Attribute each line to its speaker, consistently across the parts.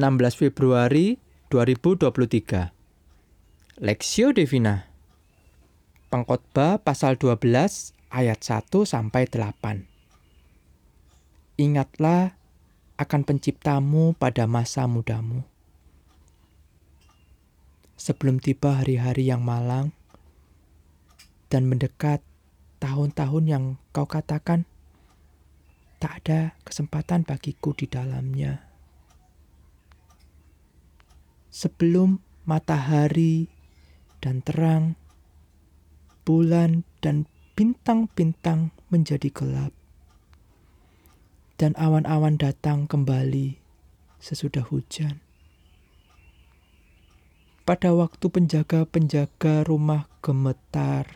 Speaker 1: 16 Februari 2023 Lexio Divina Pengkhotbah pasal 12 ayat 1 sampai 8 Ingatlah akan penciptamu pada masa mudamu. Sebelum tiba hari-hari yang malang dan mendekat tahun-tahun yang kau katakan tak ada kesempatan bagiku di dalamnya sebelum matahari dan terang, bulan dan bintang-bintang menjadi gelap, dan awan-awan datang kembali sesudah hujan. Pada waktu penjaga-penjaga rumah gemetar,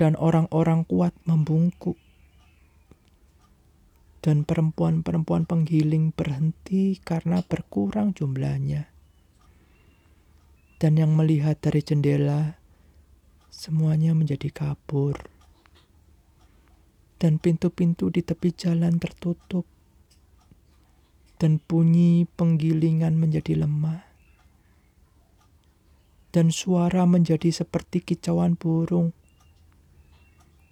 Speaker 1: dan orang-orang kuat membungkuk, dan perempuan-perempuan penggiling berhenti karena berkurang jumlahnya. Dan yang melihat dari jendela, semuanya menjadi kabur. Dan pintu-pintu di tepi jalan tertutup. Dan bunyi penggilingan menjadi lemah. Dan suara menjadi seperti kicauan burung.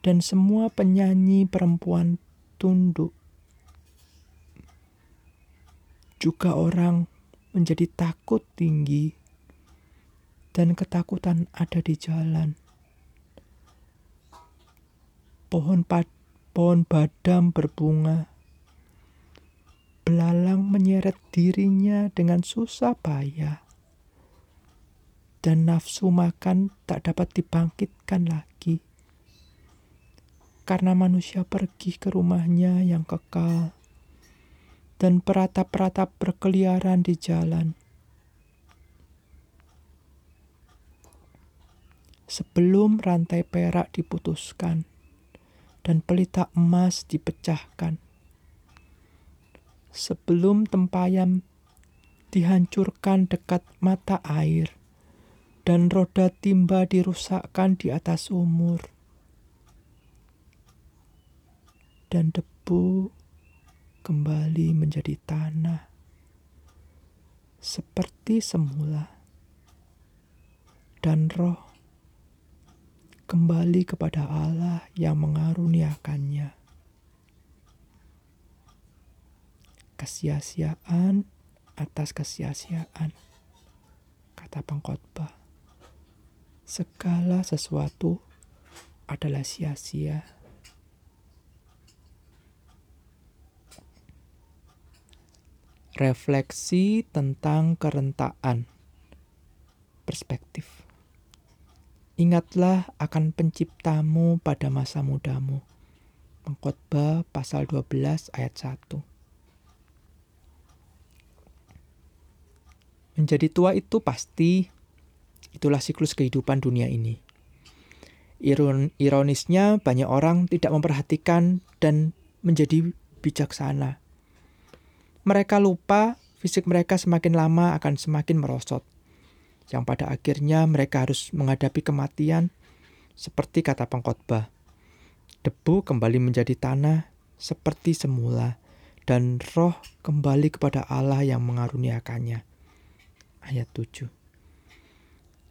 Speaker 1: Dan semua penyanyi perempuan tunduk juga orang menjadi takut tinggi dan ketakutan ada di jalan. Pohon pad, pohon badam berbunga. Belalang menyeret dirinya dengan susah payah. Dan nafsu makan tak dapat dibangkitkan lagi. Karena manusia pergi ke rumahnya yang kekal dan peratap-peratap berkeliaran di jalan. Sebelum rantai perak diputuskan dan pelita emas dipecahkan. Sebelum tempayam dihancurkan dekat mata air dan roda timba dirusakkan di atas umur. Dan debu kembali menjadi tanah seperti semula, dan roh kembali kepada Allah yang mengaruniakannya. Kesia-siaan atas kesia-siaan, kata pengkhotbah. Segala sesuatu adalah sia-sia refleksi tentang kerentaan perspektif. Ingatlah akan penciptamu pada masa mudamu. Pengkhotbah pasal 12 ayat 1. Menjadi tua itu pasti itulah siklus kehidupan dunia ini. Iron, ironisnya banyak orang tidak memperhatikan dan menjadi bijaksana mereka lupa fisik mereka semakin lama akan semakin merosot. Yang pada akhirnya mereka harus menghadapi kematian seperti kata pengkhotbah. Debu kembali menjadi tanah seperti semula dan roh kembali kepada Allah yang mengaruniakannya. Ayat 7.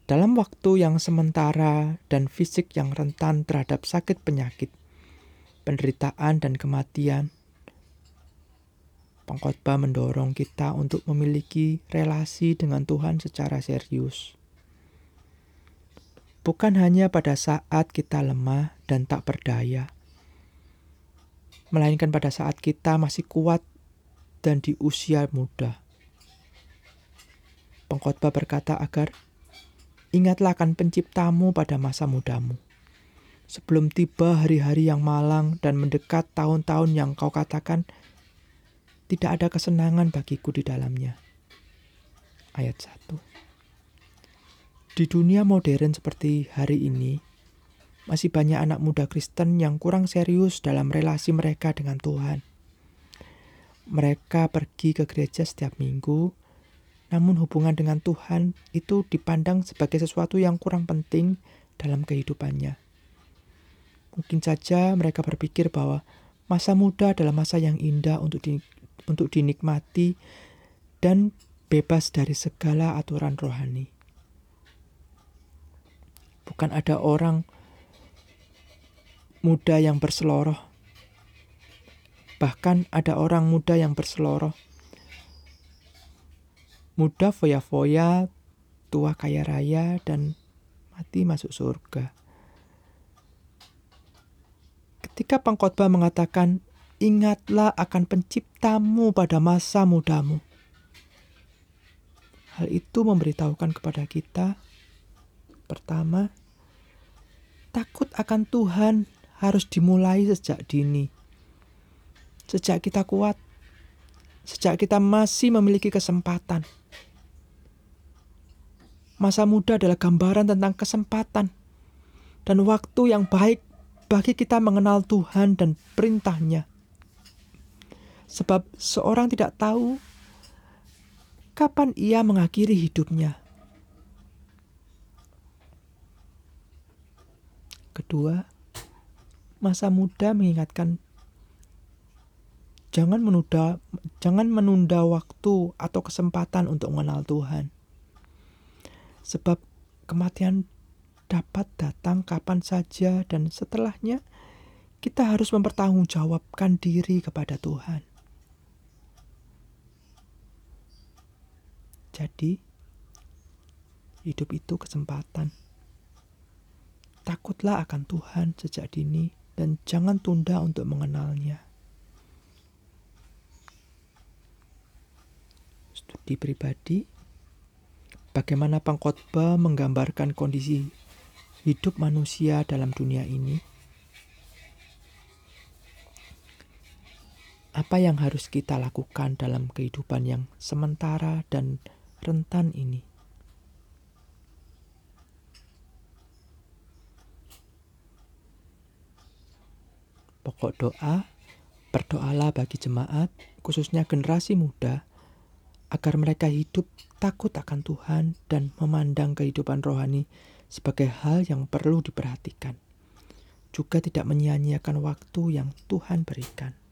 Speaker 1: Dalam waktu yang sementara dan fisik yang rentan terhadap sakit penyakit, penderitaan dan kematian, Pengkhotbah mendorong kita untuk memiliki relasi dengan Tuhan secara serius. Bukan hanya pada saat kita lemah dan tak berdaya, melainkan pada saat kita masih kuat dan di usia muda. Pengkhotbah berkata agar ingatlah akan penciptamu pada masa mudamu. Sebelum tiba hari-hari yang malang dan mendekat tahun-tahun yang kau katakan, tidak ada kesenangan bagiku di dalamnya. Ayat 1. Di dunia modern seperti hari ini, masih banyak anak muda Kristen yang kurang serius dalam relasi mereka dengan Tuhan. Mereka pergi ke gereja setiap minggu, namun hubungan dengan Tuhan itu dipandang sebagai sesuatu yang kurang penting dalam kehidupannya. Mungkin saja mereka berpikir bahwa masa muda adalah masa yang indah untuk untuk dinikmati dan bebas dari segala aturan rohani. Bukan ada orang muda yang berseloroh. Bahkan ada orang muda yang berseloroh. Muda foya-foya, tua kaya raya, dan mati masuk surga. Ketika pengkhotbah mengatakan, ingatlah akan penciptamu pada masa mudamu. Hal itu memberitahukan kepada kita, pertama, takut akan Tuhan harus dimulai sejak dini. Sejak kita kuat, sejak kita masih memiliki kesempatan. Masa muda adalah gambaran tentang kesempatan dan waktu yang baik bagi kita mengenal Tuhan dan perintahnya. Sebab seorang tidak tahu kapan ia mengakhiri hidupnya. Kedua, masa muda mengingatkan jangan menunda jangan menunda waktu atau kesempatan untuk mengenal Tuhan. Sebab kematian dapat datang kapan saja dan setelahnya kita harus mempertanggungjawabkan diri kepada Tuhan. Jadi, hidup itu kesempatan. Takutlah akan Tuhan sejak dini dan jangan tunda untuk mengenalnya. Studi pribadi, bagaimana pengkhotbah menggambarkan kondisi hidup manusia dalam dunia ini? Apa yang harus kita lakukan dalam kehidupan yang sementara dan rentan ini. Pokok doa, berdoalah bagi jemaat, khususnya generasi muda, agar mereka hidup takut akan Tuhan dan memandang kehidupan rohani sebagai hal yang perlu diperhatikan. Juga tidak menyia-nyiakan waktu yang Tuhan berikan.